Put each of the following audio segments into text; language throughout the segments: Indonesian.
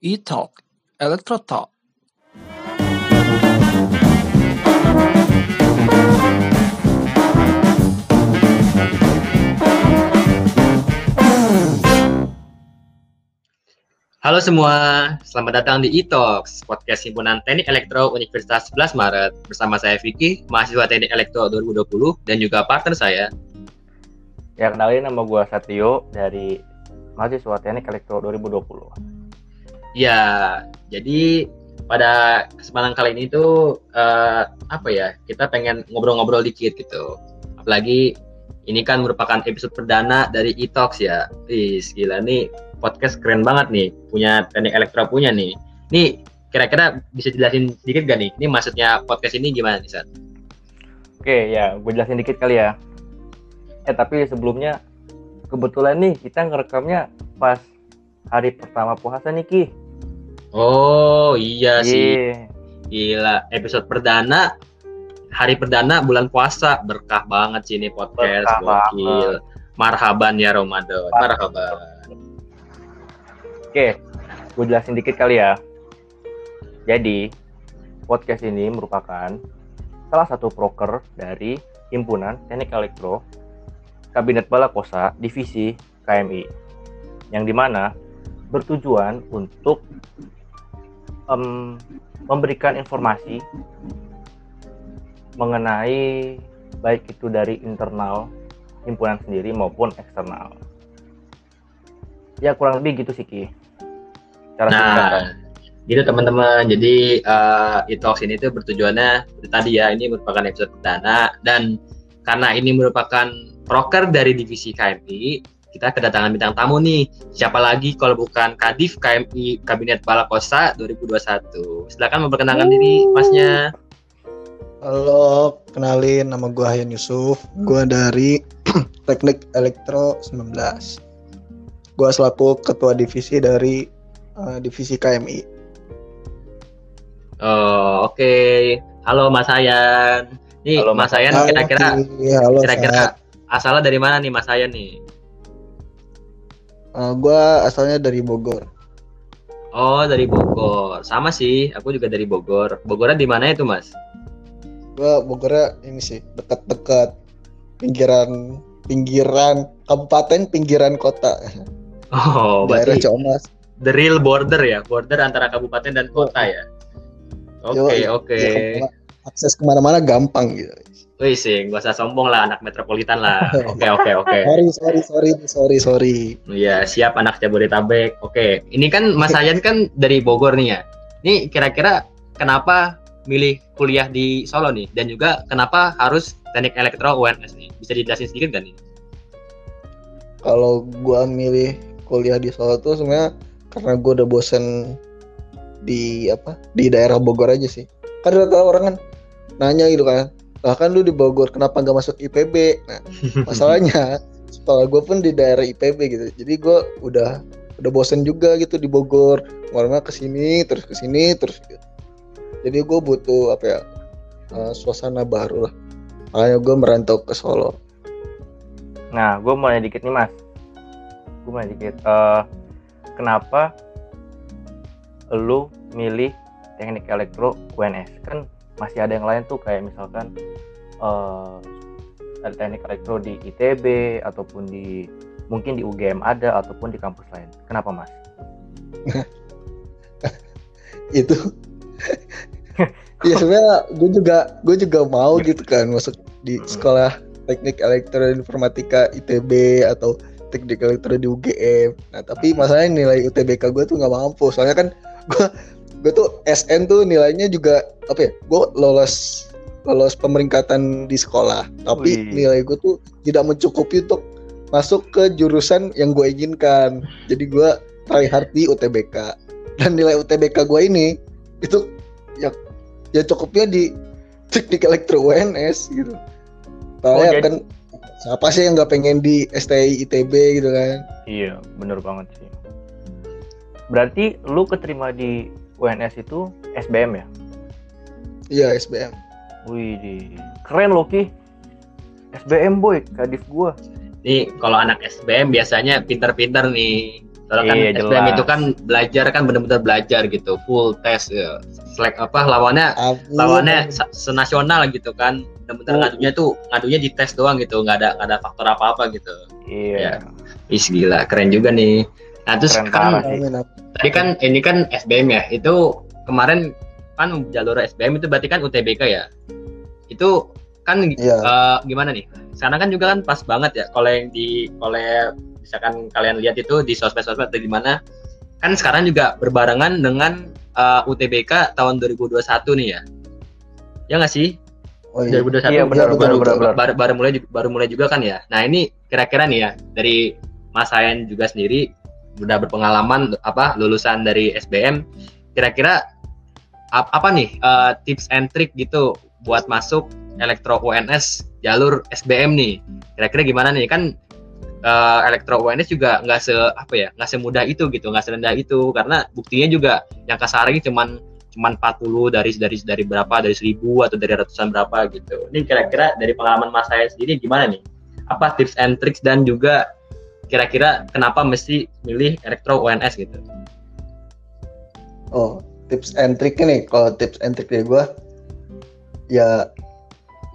E-Talk, Electro Talk. Halo semua, selamat datang di E-Talks, podcast himpunan Teknik Elektro Universitas 11 Maret. Bersama saya Vicky, mahasiswa Teknik Elektro 2020, dan juga partner saya. Ya, kenalin nama gue Satrio dari mahasiswa Teknik Elektro 2020. Ya, jadi pada kesempatan kali ini tuh, uh, apa ya, kita pengen ngobrol-ngobrol dikit gitu. Apalagi ini kan merupakan episode perdana dari E-Talks ya. Ih, gila nih podcast keren banget nih, punya teknik elektro punya nih. Nih, kira-kira bisa jelasin sedikit gak nih? Ini maksudnya podcast ini gimana nih, Sat? Oke, ya, gue jelasin dikit kali ya. Eh, tapi sebelumnya, kebetulan nih, kita ngerekamnya pas hari pertama puasa nih, Ki. Oh, iya sih. Iya. Gila, episode perdana, hari perdana bulan puasa. Berkah banget sih ini podcast. Berkah Gokil. Marhaban ya Ramadan. Marhaban. Oke, gue jelasin dikit kali ya. Jadi, podcast ini merupakan salah satu proker dari Himpunan Teknik Elektro Kabinet Balakosa Divisi KMI yang di mana bertujuan untuk em, memberikan informasi mengenai baik itu dari internal himpunan sendiri maupun eksternal. Ya kurang lebih gitu sih Ki. Cara. Nah, gitu teman-teman. Jadi uh, e-talks ini tuh bertujuannya tadi ya, ini merupakan episode perdana dan karena ini merupakan proker dari divisi KMI, kita kedatangan bintang tamu nih. Siapa lagi kalau bukan Kadif KMI Kabinet Balakosa 2021. Silakan memperkenalkan diri Masnya. Halo, kenalin nama gue Hayan Yusuf. Gue dari Teknik Elektro 19. Gue selaku ketua divisi dari uh, divisi KMI. Oh, oke. Halo Mas Hayan. Nih, Halo, Mas Hayan kira-kira Iya, kira-kira asalnya dari mana nih Mas Hayan nih? Gue asalnya dari Bogor. Oh, dari Bogor. Sama sih, aku juga dari Bogor. Bogornya di mana itu, Mas? Gue Bogornya ini sih dekat-dekat pinggiran pinggiran kabupaten pinggiran kota Oh, daerah berarti Comas. the real border ya, border antara kabupaten dan kota ya. Oke, Yoi. oke. Ya, akses ke mana-mana gampang gitu. Wih sih, gak usah sombong lah anak metropolitan lah. Oke, oke, oke. Sorry, sorry, sorry, sorry, sorry. Iya, siap anak Jabodetabek. Oke, ini kan Mas Hayan kan dari Bogor nih ya. Nih kira-kira kenapa milih kuliah di Solo nih? Dan juga kenapa harus teknik elektro UNS nih? Bisa dijelasin sedikit gak nih? Kalau gua milih kuliah di Solo tuh sebenarnya karena gua udah bosen di apa di daerah Bogor aja sih. Kan rata orang kan nanya gitu kan, lah kan lu di Bogor kenapa nggak masuk IPB? Nah masalahnya sekolah gue pun di daerah IPB gitu, jadi gua udah udah bosen juga gitu di Bogor, ke mana ke sini terus ke sini terus gitu. Jadi gue butuh apa ya eh, suasana baru lah. Makanya gue merantau ke Solo. Nah, gue mau nanya dikit nih mas. Gue mau nanya dikit. eh, kenapa lu milih teknik elektro UNS? Kan masih ada yang lain tuh kayak misalkan eh ada teknik elektro di ITB ataupun di mungkin di UGM ada ataupun di kampus lain. Kenapa mas? itu ya sebenarnya gue juga gue juga mau gitu kan masuk di Mm-mm. sekolah teknik elektro informatika ITB atau teknik elektro di UGM nah tapi masalahnya nilai UTBK gue tuh nggak mampu soalnya kan gue gue tuh SN tuh nilainya juga apa ya gue lolos lolos pemeringkatan di sekolah tapi Wih. nilai gue tuh tidak mencukupi untuk masuk ke jurusan yang gue inginkan jadi gue try hard di UTBK dan nilai UTBK gue ini itu ya ya cukupnya di teknik elektro UNS gitu. Soalnya jadi- kan siapa sih yang nggak pengen di STI ITB gitu kan? Iya, bener banget sih. Berarti lu keterima di UNS itu SBM ya? Iya SBM. Wih, keren loh Ki. SBM boy, kadif gua. Nih, kalau anak SBM biasanya pinter-pinter nih. Soalnya kan Iya, SBM jelas. itu kan belajar kan benar-benar belajar gitu, full test ya. Selek apa lawannya lawannya se- senasional gitu kan. Benar-benar Oh. ngadunya tuh ngadunya di tes doang gitu, nggak ada nggak ada faktor apa-apa gitu. Iya. Ih gila, keren juga nih. Nah terus Keren kan parah. Tadi kan ini kan SBM ya, itu kemarin kan jalur SBM itu berarti kan UTBK ya. Itu kan Iya. eh, gimana nih? Sekarang kan juga kan pas banget ya kalau yang di oleh misalkan kalian lihat itu di sosmed-sosmed atau gimana kan sekarang juga berbarengan dengan eh, UTBK tahun 2021 nih ya. Ya nggak sih? Oh iya. 2021 Iya, benar, baru, benar, baru, benar. baru, baru mulai baru mulai juga kan ya. Nah ini kira-kira nih ya dari Mas Hayan juga sendiri udah berpengalaman apa lulusan dari SBM. Kira-kira ap- apa nih eh, tips and trick gitu buat masuk elektro UNS jalur SBM nih. Kira-kira gimana nih kan eh, elektro UNS juga nggak se apa ya nggak semudah itu gitu nggak serendah itu karena buktinya juga yang kasar cuman cuman 40 dari dari dari berapa dari 1000 atau dari ratusan berapa gitu. Ini kira-kira dari pengalaman Mas saya sendiri gimana nih? Apa tips and tricks dan juga kira-kira kenapa mesti milih elektro UNS gitu? Oh, tips and trick nih. Kalau tips and trick dari gua ya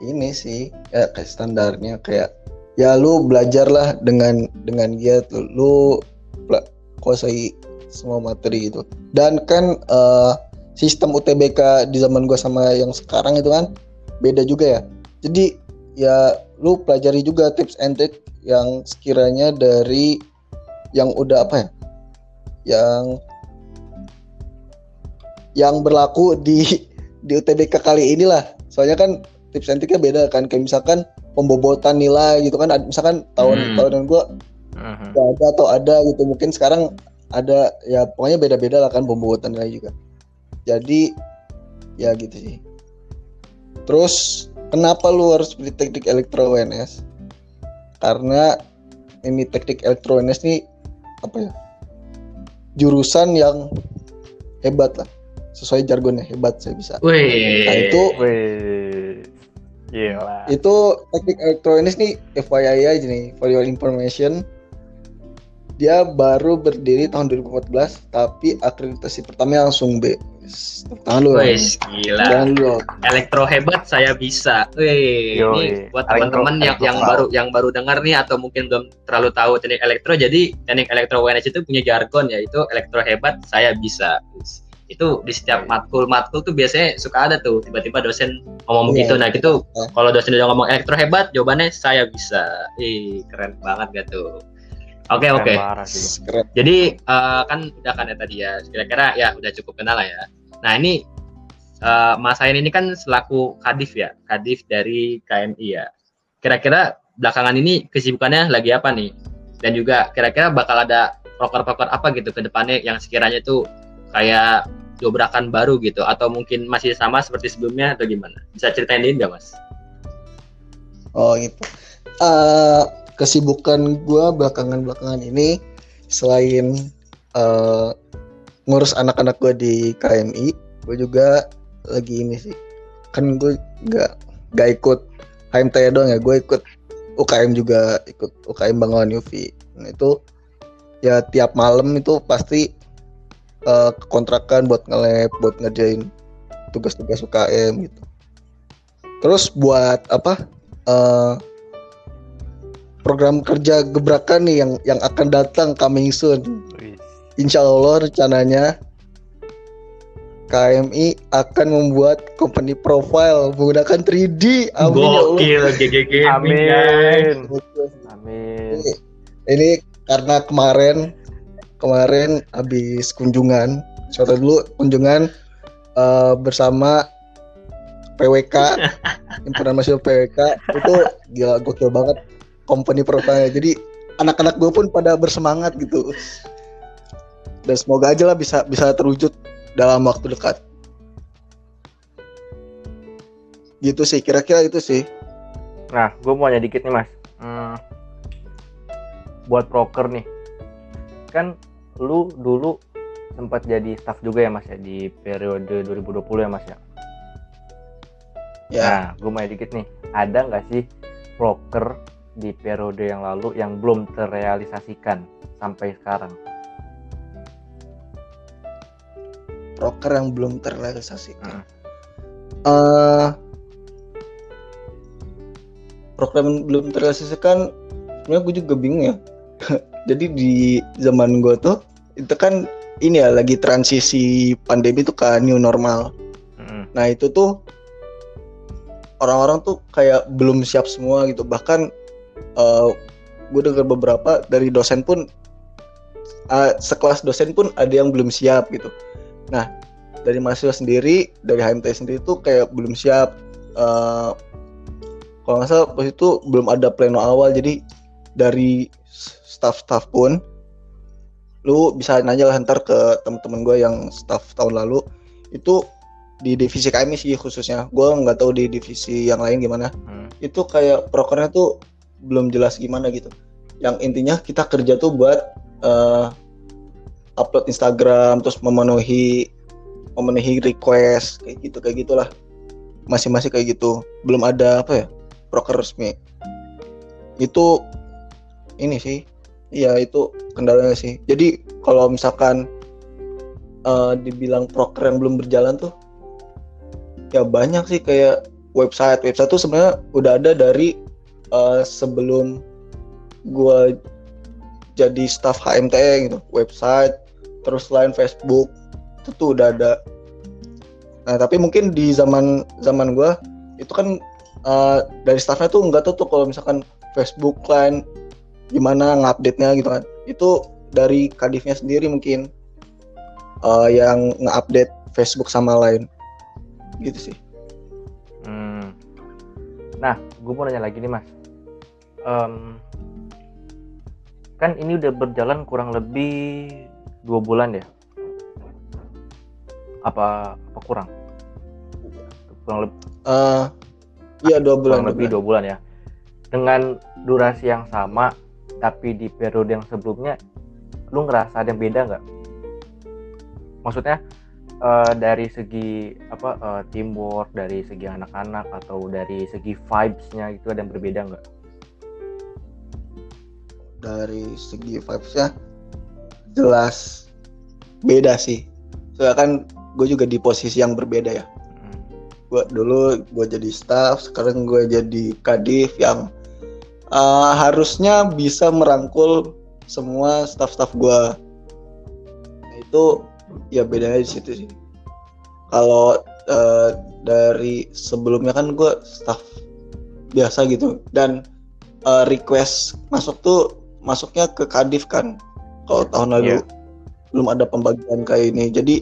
ini sih ya kayak standarnya kayak ya lu belajarlah dengan dengan dia lu pela- kuasai semua materi gitu. Dan kan eh, sistem UTBK di zaman gua sama yang sekarang itu kan beda juga ya. Jadi ya lu pelajari juga tips and trick yang sekiranya dari yang udah apa ya? Yang yang berlaku di di UTBK kali inilah. Soalnya kan tips and triknya beda kan. Kayak misalkan pembobotan nilai gitu kan. Misalkan tahun Hmm. tahunan gua Mhm. nggak ada atau ada gitu. Mungkin sekarang ada ya pokoknya beda-beda lah kan pembobotan nilai juga. Jadi ya gitu sih. Terus kenapa lu harus beli teknik elektro UNS? Karena ini teknik elektro UNS nih apa ya? Jurusan yang hebat lah. Sesuai jargonnya hebat saya bisa. Wih. Nah, itu Wih. Gila. itu teknik elektronis nih FYI aja nih for your information dia baru berdiri tahun 2014 tapi akreditasi pertama langsung B tangan lu Wih, gila. lu Elektro hebat saya bisa. Wih, ini buat teman-teman yang elektro yang baru yang baru dengar nih atau mungkin belum terlalu tahu teknik elektro. Jadi teknik elektro UNS itu punya jargon yaitu elektro hebat saya bisa. Itu di setiap matkul-matkul tuh biasanya suka ada tuh tiba-tiba dosen ngomong Iya. begitu. Nah, gitu Eh. kalau dosen udah ngomong elektro hebat, jawabannya saya bisa. Ih, keren banget gak tuh. Oke, Keren oke. keren Jadi eh, kan udah kan ya tadi ya, kira-kira ya udah cukup kenal lah ya. Nah ini eh, Mas Ain ini kan selaku kadif ya, kadif dari KMI ya. Kira-kira belakangan ini kesibukannya lagi apa nih? Dan juga kira-kira bakal ada proker-proker apa gitu ke depannya yang sekiranya tuh kayak dobrakan baru gitu atau mungkin masih sama seperti sebelumnya atau gimana? Bisa ceritain nggak mas? oh gitu Eh, kesibukan gua belakangan-belakangan ini selain eh, ngurus anak-anak gua di KMI gue juga lagi ini sih. Kan gue nggak nggak ikut HMT doang ya gue ikut UKM juga ikut UKM Bangawan UV nah itu ya tiap malam itu pasti eh, kontrakan buat nge buat ngerjain tugas-tugas UKM gitu. Terus buat apa eh, program kerja gebrakan nih yang yang akan datang coming soon. Insya Allah rencananya KMI akan membuat company profile menggunakan 3D. Amin ya Allah. Gokil, GGG. guys. Amin. Amin. Ini karena kemarin kemarin habis kunjungan, suatu dulu kunjungan eh, bersama PWK, himpunan mahasiswa PWK itu gila gokil banget company profile. Jadi anak-anak gue pun pada bersemangat gitu. Dan semoga aja lah bisa bisa terwujud dalam waktu dekat. Gitu sih, kira-kira itu sih. Nah, gue mau nanya dikit nih mas. Hmm, buat proker nih, kan lu dulu sempat jadi staff juga ya mas ya di periode 2020 ya mas ya. Ya, Nah, gue mau nanya dikit nih, ada nggak sih proker di periode yang lalu yang belum terrealisasikan sampai sekarang? Proker yang belum terrealisasikan. Hmm. Eh, program yang belum terrealisasikan, sebenarnya gue juga bingung ya. Jadi di zaman gue tuh itu kan ini ya lagi transisi pandemi tuh ke new normal. Mm-mm. Nah itu tuh orang-orang tuh kayak belum siap semua gitu. Bahkan eh gue dengar beberapa dari dosen pun eh, sekelas dosen pun ada yang belum siap gitu. Nah dari mahasiswa sendiri, dari HMT sendiri tuh kayak belum siap. Eh kalau nggak salah pas itu belum ada pleno awal. Jadi dari staff-staff pun lu bisa nanya lah ntar ke temen-temen gue yang staff tahun lalu itu di divisi kami sih khususnya gue nggak tahu di divisi yang lain gimana Hmm. itu kayak prokernya tuh belum jelas gimana gitu yang intinya kita kerja tuh buat eh, upload Instagram terus memenuhi memenuhi request kayak gitu kayak gitulah. Masing-masing kayak gitu. Belum ada apa ya proker resmi. Itu ini sih. Iya itu kendalanya sih. Jadi kalau misalkan eh, dibilang proker yang belum berjalan tuh ya banyak sih kayak website. Website tuh sebenarnya udah ada dari eh, sebelum gua jadi staff HMT gitu. Website terus lain Facebook itu tuh udah ada nah tapi mungkin di zaman zaman gua itu kan eh, dari staffnya tuh nggak tuh kalau misalkan Facebook line gimana ngupdate-nya gitu kan itu dari kadifnya sendiri mungkin eh, yang nge-update Facebook sama lain gitu sih Hmm. Nah, gue mau nanya lagi nih mas. Em, kan ini udah berjalan kurang lebih dua bulan ya? Apa apa kurang? Kurang lebih Eh, iya dua bulan kurang lebih bulan. dua bulan ya. Dengan durasi yang sama, tapi di periode yang sebelumnya, lu ngerasa ada yang beda nggak? Maksudnya eh, dari segi apa eh, teamwork, dari segi anak-anak atau dari segi vibes-nya itu ada yang berbeda nggak? dari segi vibes-nya jelas beda sih. Soalnya kan gue juga di posisi yang berbeda ya. Gue dulu gue jadi staff sekarang gue jadi kadif yang eh, harusnya bisa merangkul semua staff-staff gue nah, itu ya bedanya di situ sih. Kalau eh, dari sebelumnya kan gue staff biasa gitu. Dan eh, request masuk tuh masuknya ke kadif kan kalau tahun lalu Iya. belum ada pembagian kayak ini jadi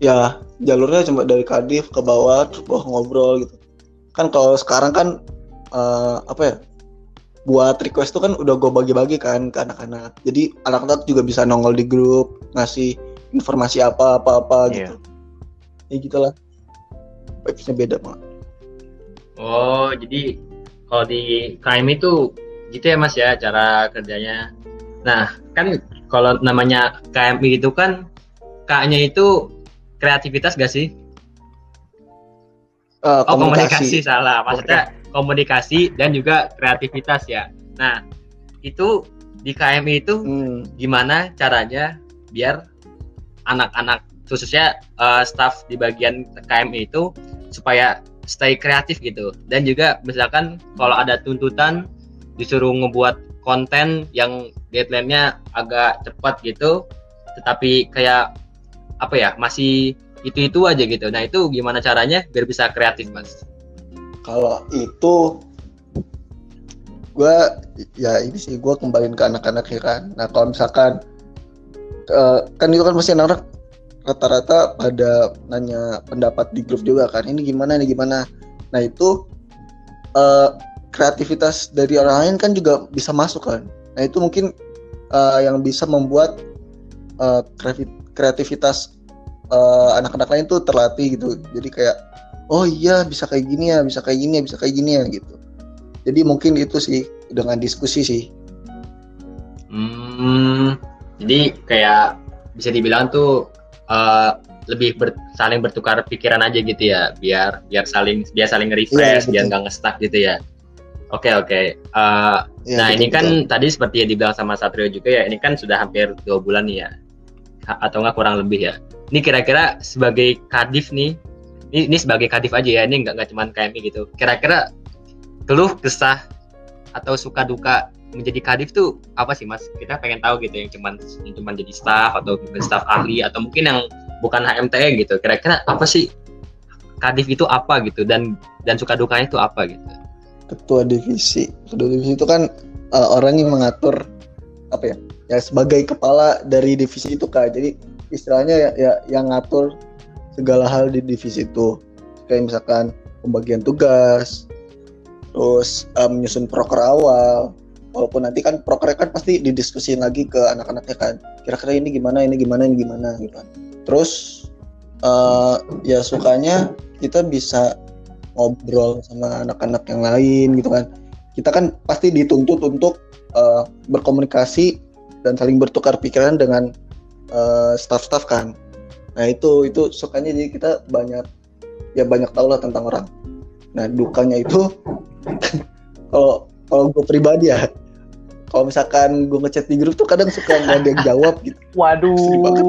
ya jalurnya cuma dari kadif ke bawah terus bawah ngobrol gitu kan kalau sekarang kan eh, apa ya buat request tuh kan udah gue bagi-bagi kan ke anak-anak jadi anak-anak juga bisa nongol di grup ngasih informasi apa apa apa Iya. gitu ya gitulah vibes-nya beda banget Oh, jadi kalau di KM itu gitu ya Mas ya cara kerjanya. Nah, kan kalau namanya KMI itu kan K-nya itu kreativitas gak sih? Eh, Oh, komunikasi, komunikasi salah. Maksudnya komunikasi dan juga kreativitas ya. Nah, itu di KMI itu Hmm, gimana caranya biar anak-anak khususnya eh, staff di bagian KMI itu supaya stay kreatif gitu dan juga misalkan kalau ada tuntutan disuruh ngebuat konten yang deadline-nya agak cepat gitu tetapi kayak apa ya masih itu-itu aja gitu. Nah itu gimana caranya biar bisa kreatif mas? Kalau itu gue ya ini sih gue kembaliin ke anak-anak ya kan. Nah kalau misalkan eh, kan itu kan pasti anak-anak rata-rata pada nanya pendapat di grup juga kan. Ini gimana ini gimana? Nah itu eh, kreativitas dari orang lain kan juga bisa masuk kan. Nah itu mungkin eh, yang bisa membuat kreavi- kreativitas eh, anak-anak lain tuh terlatih gitu. Jadi kayak oh iya bisa kayak gini ya bisa kayak gini ya bisa kayak gini ya gitu. Jadi mungkin itu sih dengan diskusi sih. Hmm, jadi kayak bisa dibilang tuh eh, lebih ber- saling bertukar pikiran aja gitu ya, biar biar saling dia saling refresh, Iya, biar nggak nge-stuck gitu ya. Oke oke. Eh, Ya, nah ini kan betul. tadi seperti yang dibilang sama Satrio juga ya, ini kan sudah hampir dua bulan nih ya. ha- atau enggak kurang lebih ya. Ini kira-kira sebagai kadif nih, ini, ini sebagai kadif aja ya, ini nggak nggak cuman KMI gitu. Kira-kira keluh kesah atau suka duka menjadi kadif tuh apa sih mas? Kita pengen tahu gitu yang cuman yang cuman jadi staff atau staff ahli atau mungkin yang bukan HMTE gitu. Kira-kira apa sih kadif itu apa gitu dan dan suka dukanya itu apa gitu? Ketua divisi. Ketua divisi itu kan uh, orang yang mengatur apa ya ya sebagai kepala dari divisi itu kak. Jadi istilahnya ya, ya yang ngatur segala hal di divisi itu. Kayak misalkan pembagian tugas terus uh, menyusun proker awal. Walaupun nanti kan prokernya kan pasti didiskusin lagi ke anak-anaknya kan. Kira-kira ini gimana ini gimana ini gimana gitu kan. Terus uh, ya sukanya kita bisa ngobrol sama anak-anak yang lain gitu kan. Kita kan pasti dituntut untuk uh, berkomunikasi dan saling bertukar pikiran dengan uh, staff-staff kan. Nah itu itu sukanya jadi kita banyak ya banyak tahu lah tentang orang. Nah dukanya itu kalau kalau gue pribadi ya kalau misalkan gue ngechat di grup tuh kadang suka nggak ada yang jawab gitu Waduh,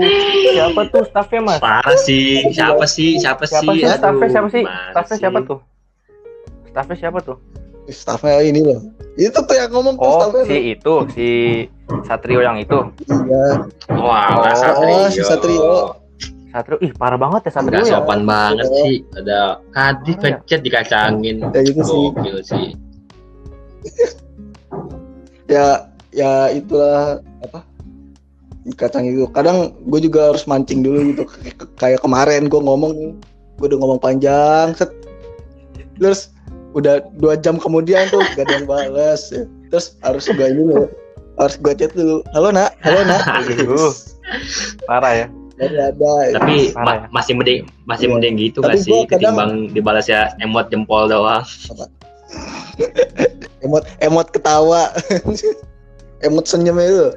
siapa tuh staffnya mas? Parah sih, siapa sih, siapa, Siapa sih? sih Aduh, staffnya siapa sih? Staffnya sih? siapa tuh? Staffnya siapa tuh? staffnya ini loh itu tuh yang ngomong tuh Oh, staffnya si itu, si Satrio yang itu. iya Wah, Oh, Satrio. si Satrio. Satrio, ih parah banget ya Satrio Nggak ya. sopan banget Iya. sih. Ada kadif Iya. pencet dikacangin. ya gitu sih Gokil sih. ya ya itulah apa kacang itu kadang gue juga harus mancing dulu gitu K- kayak kemarin gue ngomong nih gue udah ngomong panjang set terus udah dua jam kemudian tuh gak ada yang balas ya. terus harus gue dulu harus gue chat dulu halo nak halo nak Aduh. Parah ya. Baru ada Tapi Parah ma- ya. masih mending masih Iya. mending gitu Tapi nggak sih ketimbang dibalas ya emot jempol doang. Emot emot ketawa emot senyum itu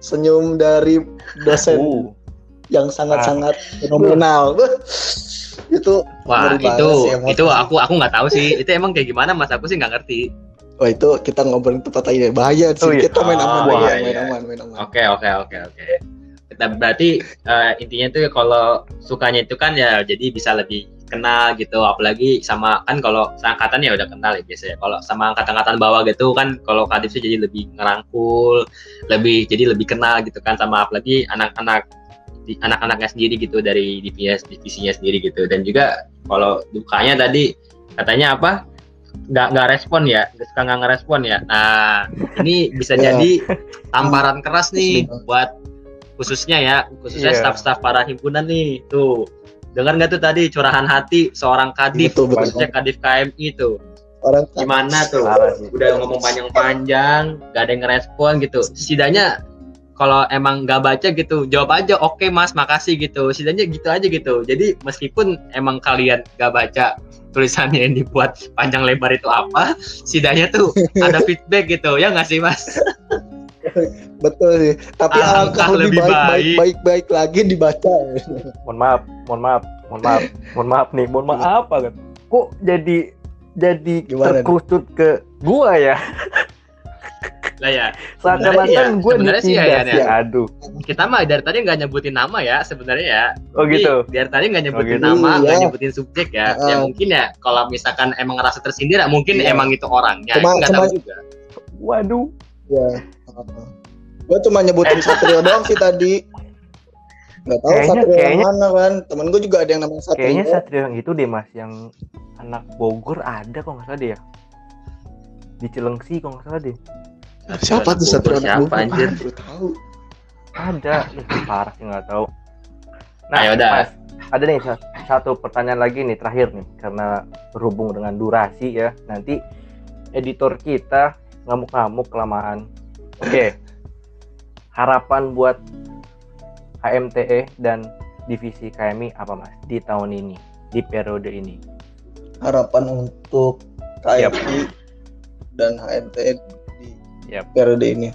senyum dari dosen Uh, yang sangat-sangat fenomenal Wah, itu Wah, itu sih itu aku aku nggak tahu sih. Itu emang kayak gimana Mas? Aku sih nggak ngerti. Wah itu kita ngobrolin tempat lain ya bahaya sih Oh, iya. kita main aman Oh, aja, iya, main iya. aman main aman Oke, oke, oke, oke. Kita berarti eh, intinya tuh kalau sukanya itu kan ya jadi bisa lebih kenal gitu apalagi sama kan kalau seangkatan ya udah kenal ya biasanya kalau sama angkatan-angkatan bawah gitu kan kalau kadif sih jadi lebih ngerangkul lebih jadi lebih kenal gitu kan sama apalagi anak-anak anak-anaknya sendiri gitu dari divisi divisinya sendiri gitu dan juga kalau dukanya tadi katanya apa nggak nggak respon ya nggak suka nggak ngerespon ya nah ini bisa Ya. jadi tamparan keras nih Sedih. buat khususnya ya khususnya Iya. staff-staff para himpunan nih tuh dengar nggak tuh tadi curahan hati seorang kadif Betul, betul. khususnya kadif KMI tuh. Orang gimana tuh? Udah ngomong panjang-panjang gak ada yang ngerespon gitu. Setidaknya kalau emang nggak baca gitu jawab aja oke mas makasih gitu. Setidaknya gitu aja gitu. Jadi meskipun emang kalian gak baca tulisannya yang dibuat panjang lebar itu apa setidaknya tuh ada feedback gitu. Ya nggak sih mas betul sih tapi Alangkah alangkah lebih lebih baik baik baik. baik baik lagi dibaca Mohon maaf, mohon maaf, mohon maaf, mohon maaf nih, mohon maaf banget. Kok jadi jadi Gimana nih? ke gua ya? lah ya Seakan-akan iya, gue sebenarnya sih ya, ya. ya. Aduh. kita mah dari tadi nggak nyebutin nama ya sebenarnya ya Oh Jadi, gitu. dari tadi nggak nyebutin gitu. nama nggak Iya. nyebutin subjek ya ya Heeh. mungkin ya kalau misalkan emang ngerasa tersindir ya mungkin Iya. emang itu orangnya Cuma- nggak cuma- tahu juga Waduh. ya gue cuma nyebutin Satrio doang sih tadi nggak tahu Kayaknya- Satrio yang kayaknya- mana kan temen gue juga ada yang namanya Satrio Kayaknya Satrio yang itu deh mas, yang anak Bogor ada kok nggak salah deh ya. Di Cilengsi kok nggak salah deh. siapa tuh Satrio anak Siapa, Bogor? anjir? Ah, tahu Ada, Ih, parah sih nggak tahu. Nah, Ayo, dah. Mas, ada nih sa- satu pertanyaan lagi nih terakhir nih karena berhubung dengan durasi ya. Nanti editor kita ngamuk-ngamuk kelamaan. Oke. Harapan buat HMTE dan divisi KMI apa Mas di tahun ini, di periode ini? harapan untuk KMI dan HMTE di Yap. periode ini.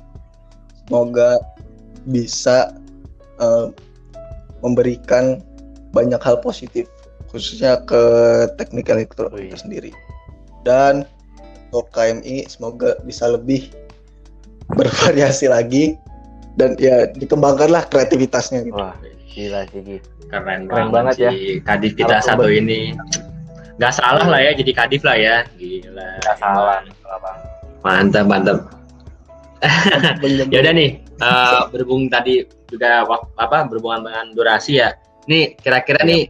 Semoga bisa eh, memberikan banyak hal positif khususnya ke teknik elektro Oh, iya. itu sendiri. Dan untuk KMI semoga bisa lebih bervariasi lagi dan ya dikembangkanlah kreativitasnya gitu. Wah, gila sih. Keren, Keren banget, banget ya. sih. Kadif kita Kalau satu ini. Nggak salah lah ya jadi kadif lah ya. Gila. Nggak salah. Mantap, mantap. Ya udah nih, eh, berhubung tadi juga apa berhubungan dengan durasi ya. Nih kira-kira nih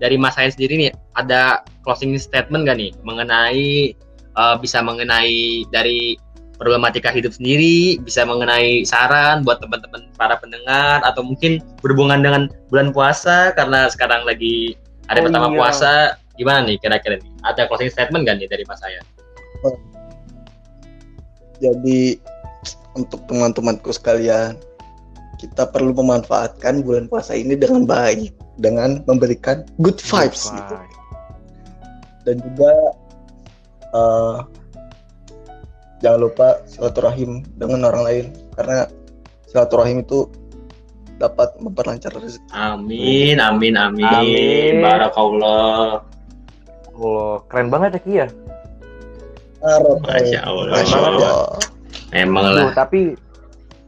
dari Mas Hayan sendiri nih ada closing statement gak nih mengenai eh, bisa mengenai dari problematika hidup sendiri, bisa mengenai saran buat teman-teman para pendengar atau mungkin berhubungan dengan bulan puasa karena sekarang lagi hari Oh, pertama iya. puasa. Gimana nih kira-kira nih? Ada closing statement gak nih dari Mas Hayan? Jadi untuk teman-temanku sekalian, kita perlu memanfaatkan bulan puasa ini dengan baik, dengan memberikan good vibes gitu. Vibes. Dan juga eh, jangan lupa silaturahim dengan orang lain karena silaturahim itu dapat memperlancar rezeki. Amin, amin, amin. Amin. Barakallah. Oh, keren banget ya Ki ya. Masya Allah. Masya Allah. Memang lah. Duh, tapi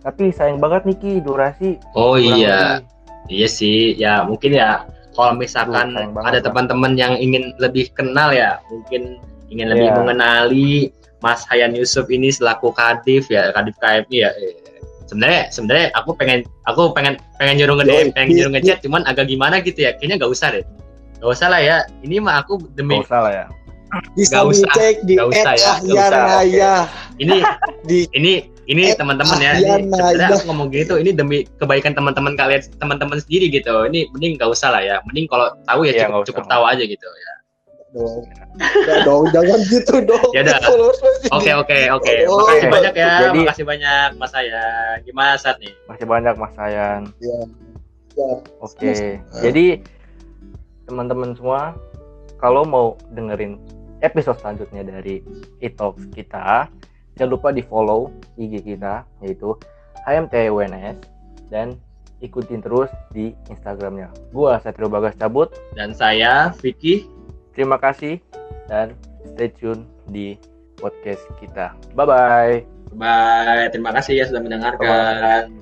tapi sayang banget nih Ki durasi. Oh iya, lebih. iya sih. Ya mungkin ya kalau Duh, misalkan banget, ada teman-teman yang ingin lebih kenal ya, mungkin ingin lebih Iya. mengenali Mas Hayan Yusuf ini selaku kadif ya, kadif KMI ya. Eh, Sebenarnya sebenarnya aku pengen aku pengen pengen nyuruh nge Yoi. pengen nyuruh ngechat cuman agak gimana gitu ya. Kayaknya nggak usah deh. Nggak usah lah ya. Ini mah aku demi Gak usah lah ya. Bisa Nggak usah, dicek di nggak usah ya, nggak @ahyan usah, oke. Raya ini di ini ini teman-teman ya ini ya, sebenarnya aku ngomong gitu ini demi kebaikan teman-teman kalian teman-teman sendiri gitu ini mending nggak usah lah ya mending kalau tahu ya Iya, cukup nggak nggak tahu aja gitu ya dong. Ya dong, jangan gitu dong. Ya udah. Oke oke oke Oh, makasih oke. banyak ya Jadi- makasih banyak mas saya gimana saat nih Masih banyak Mas Sayan. Ya. Ya. Oke. Sama-sama. Jadi teman-teman semua kalau mau dengerin episode selanjutnya dari Etalks kita, jangan lupa di-follow IG kita yaitu HMTWNS dan ikutin terus di Instagramnya. Gua Satrio Bagas cabut. dan saya Vicky Terima kasih dan stay tune di podcast kita. Bye bye. bye terima kasih ya sudah mendengarkan